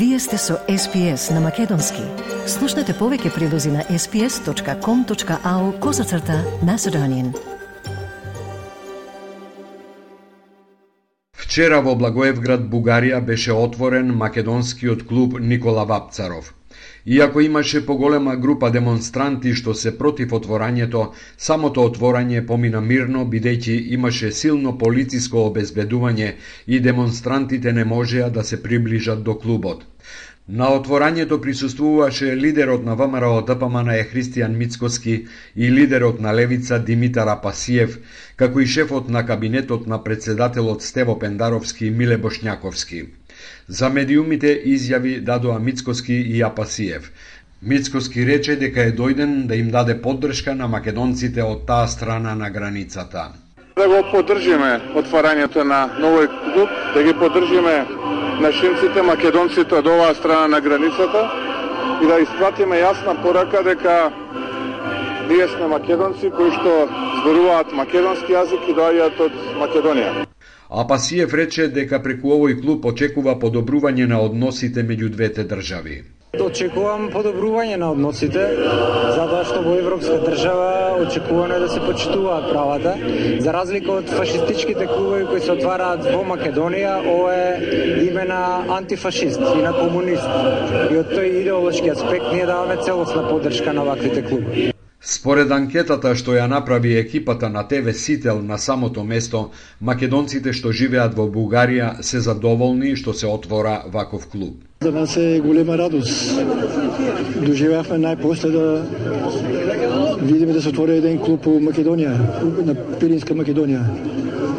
Вие сте со SPS на Македонски. Слушнете повеќе прилози на sps.com.au козацрта на Седонин. Вчера во Благоевград, Бугарија, беше отворен македонскиот клуб Никола Вапцаров – Иако имаше поголема група демонстранти што се против отворањето, самото отворање помина мирно бидејќи имаше силно полициско обезбедување и демонстрантите не можеа да се приближат до клубот. На отворањето присуствуваше лидерот на ВМРО ДПМН е Христијан Мицкоски и лидерот на Левица Димитар Апасиев, како и шефот на кабинетот на председателот Стево Пендаровски и Миле Бошњаковски. За медиумите изјави дадоа Мицкоски и Апасиев. Мицкоски рече дека е дојден да им даде поддршка на македонците од таа страна на границата. Да го поддржиме отварањето на новој клуб, да ги поддржиме нашинците, македонците од оваа страна на границата и да испратиме јасна порака дека ние сме македонци кои што зборуваат македонски јазик и доаѓаат од Македонија. Апасиев рече дека преку овој клуб очекува подобрување на односите меѓу двете држави. Очекувам подобрување на односите, затоа што во европска држава очекувано е да се почитуваат правата, за разлика од фашистичките клубови кои се отвараат во Македонија, ова е име на антифашист и на комунист. И од тој идеолошки аспект ние даваме целосна поддршка на ваквите клубови. Според анкетата што ја направи екипата на ТВ Сител на самото место, македонците што живеат во Бугарија се задоволни што се отвора ваков клуб. За нас е голема радост. Доживеавме најпосле да видиме да се отвори еден клуб во Македонија, на Пиринска Македонија.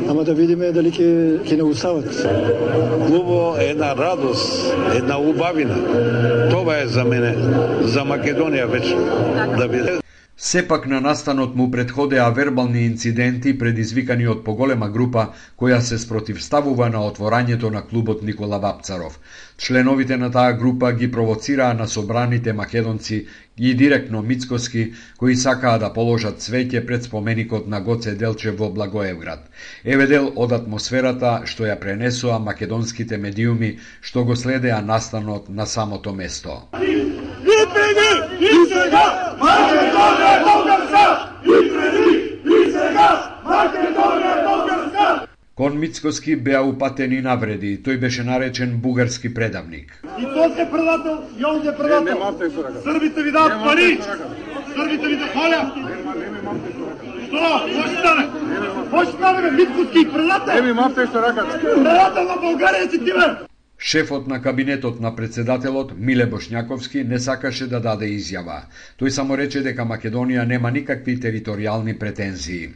Ама да видиме дали ќе ќе не устават. Клубо е една радост, една убавина. Тоа е за мене, за Македонија вечно. Да биде Сепак на настанот му предходеа вербални инциденти предизвикани од поголема група која се спротивставува на отворањето на клубот Никола Вапцаров. Членовите на таа група ги провоцираа на собраните македонци и директно Мицкоски, кои сакаа да положат цвеќе пред споменикот на Гоце Делче во Благоевград. Еве дел од атмосферата што ја пренесоа македонските медиуми што го следеа настанот на самото место. Кон Мицкоски беа упатени навреди. Тој беше наречен бугарски предавник. И тоа се предател, и он се предател. Србите ви дадат пари. Србите ви дадат моля. Што? Може стане? Може стане, Мицкоски предател. Еми мафте што ракат. Предател на Българија си ти бе. Шефот на кабинетот на председателот Миле Бошњаковски не сакаше да даде изјава. Тој само рече дека Македонија нема никакви територијални претензии.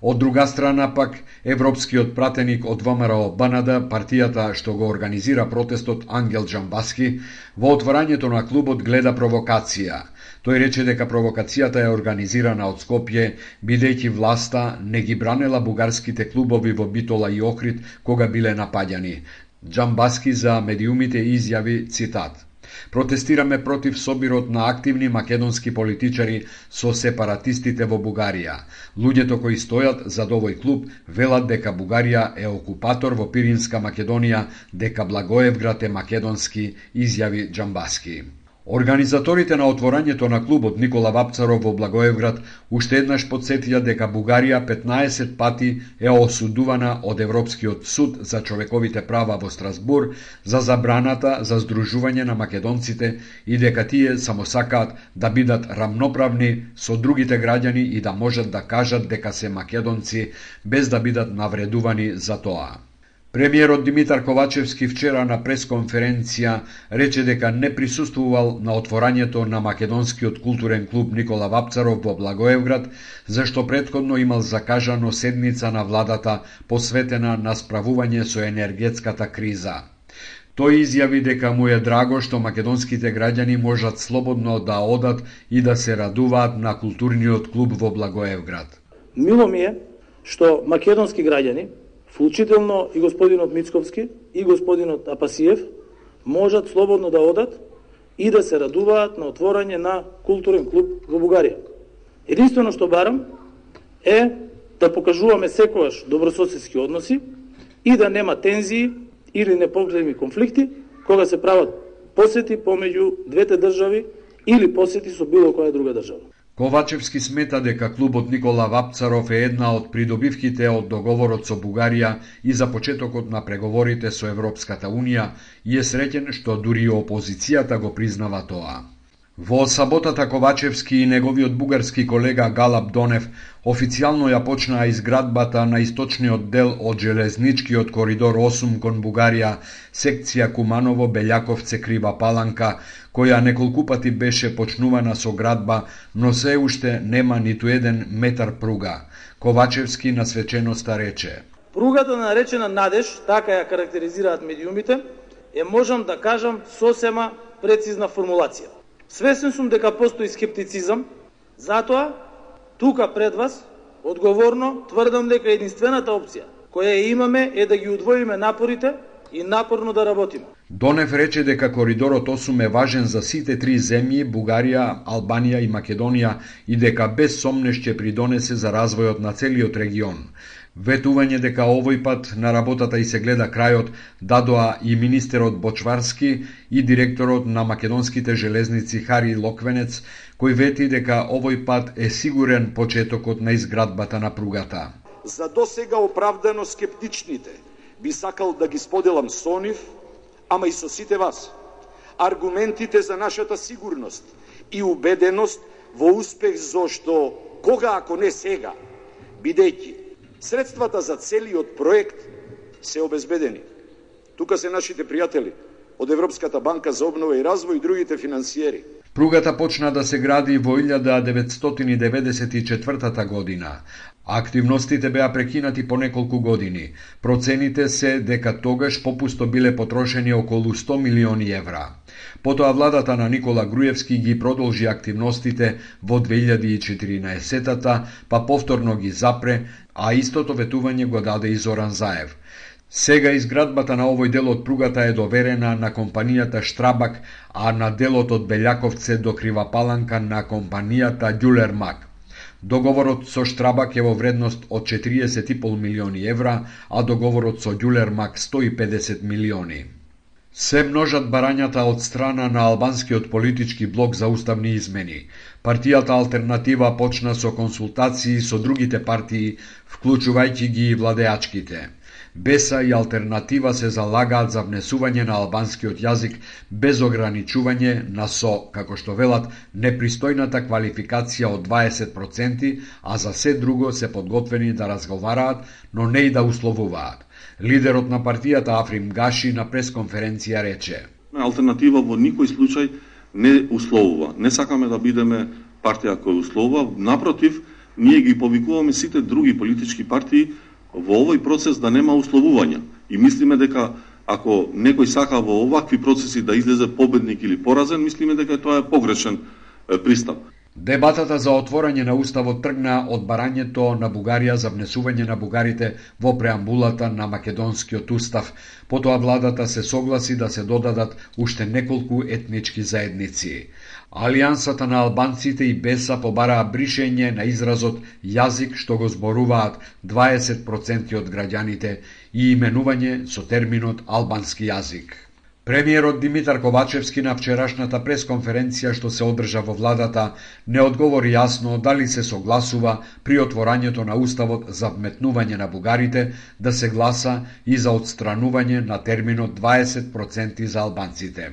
Од друга страна пак, европскиот пратеник од ВМРО Банада, партијата што го организира протестот Ангел Джамбаски, во отворањето на клубот гледа провокација. Тој рече дека провокацијата е организирана од Скопје, бидејќи власта не ги бранела бугарските клубови во Битола и Охрид кога биле напаѓани, Джамбаски за медиумите изјави цитат Протестираме против собирот на активни македонски политичари со сепаратистите во Бугарија. Луѓето кои стојат за овој клуб велат дека Бугарија е окупатор во Пиринска Македонија, дека Благоевград е македонски, изјави Джамбаски. Организаторите на отворањето на клубот Никола Вапцаров во Благоевград уште еднаш подсетија дека Бугарија 15 пати е осудувана од Европскиот суд за човековите права во Страсбур за забраната за здружување на македонците и дека тие само сакаат да бидат рамноправни со другите граѓани и да можат да кажат дека се македонци без да бидат навредувани за тоа. Премиерот Димитар Ковачевски вчера на пресконференција рече дека не присуствувал на отворањето на македонскиот културен клуб Никола Вапцаров во Благоевград, зашто предходно имал закажано седница на владата посветена на справување со енергетската криза. Тој изјави дека му е драго што македонските граѓани можат слободно да одат и да се радуваат на културниот клуб во Благоевград. Мило ми е што македонски граѓани вклучително и господинот Мицковски и господинот Апасиев, можат слободно да одат и да се радуваат на отворање на културен клуб во Бугарија. Единствено што барам е да покажуваме секојаш добрососедски односи и да нема тензии или непогледни конфликти кога се прават посети помеѓу двете држави или посети со било која друга држава. Ковачевски смета дека клубот Никола Вапцаров е една од придобивките од договорот со Бугарија и за почетокот на преговорите со Европската Унија и е среќен што дури и опозицијата го признава тоа. Во саботата Ковачевски и неговиот бугарски колега Галаб Донев официјално ја почнаа изградбата на источниот дел од железничкиот коридор 8 кон Бугарија, секција Куманово, Белјаковце, Крива Паланка, која неколку пати беше почнувана со градба, но се уште нема ниту еден метар пруга. Ковачевски на свеченоста рече. Пругата наречена Надеж, така ја карактеризираат медиумите, е можам да кажам сосема прецизна формулација. Свесен сум дека постои скептицизам, затоа тука пред вас одговорно тврдам дека единствената опција која ја имаме е да ги удвоиме напорите и напорно да работиме. Донев рече дека коридорот 8 е важен за сите три земји, Бугарија, Албанија и Македонија и дека без сомнеш ќе придонесе за развојот на целиот регион. Ветување дека овој пат на работата и се гледа крајот дадоа и министерот Бочварски и директорот на македонските железници Хари Локвенец, кој вети дека овој пат е сигурен почетокот на изградбата на пругата. За досега оправдано скептичните би сакал да ги споделам со нив, ама и со сите вас. Аргументите за нашата сигурност и убеденост во успех зошто кога ако не сега, бидејќи Средствата за целиот проект се обезбедени. Тука се нашите пријатели од Европската банка за обнова и развој и другите финансиери. Пругата почна да се гради во 1994 година. Активностите беа прекинати по неколку години. Процените се дека тогаш попусто биле потрошени околу 100 милиони евра. Потоа владата на Никола Груевски ги продолжи активностите во 2014-та, па повторно ги запре, а истото ветување го даде и Зоран Заев. Сега изградбата на овој дел од пругата е доверена на компанијата Штрабак, а на делот од Белјаковце до Кривапаланка на компанијата Дюлермак. Договорот со Штрабак е во вредност од 40,5 милиони евра, а договорот со Дюлермак 150 милиони. Се множат барањата од страна на албанскиот политички блок за уставни измени. Партијата Алтернатива почна со консултации со другите партии, вклучувајќи ги и владеачките. Беса и Алтернатива се залагаат за внесување на албанскиот јазик без ограничување на со, како што велат, непристојната квалификација од 20%, а за се друго се подготвени да разговараат, но не и да условуваат. Лидерот на партијата Африм Гаши на пресконференција рече: Алтернатива во никој случај не условува. Не сакаме да бидеме партија која условува, напротив, ние ги повикуваме сите други политички партии во овој процес да нема условувања. И мислиме дека ако некој сака во овакви процеси да излезе победник или поразен, мислиме дека тоа е погрешен пристап. Дебатата за отворање на уставот тргна од барањето на Бугарија за внесување на бугарите во преамбулата на македонскиот устав. Потоа владата се согласи да се додадат уште неколку етнички заедници. Алијансата на албанците и Беса побараа бришење на изразот јазик што го зборуваат 20% од граѓаните и именување со терминот албански јазик. Премиерот Димитар Ковачевски на вчерашната пресконференција што се одржа во владата не одговори јасно дали се согласува при отворањето на уставот за вметнување на бугарите да се гласа и за отстранување на терминот 20% за албанците.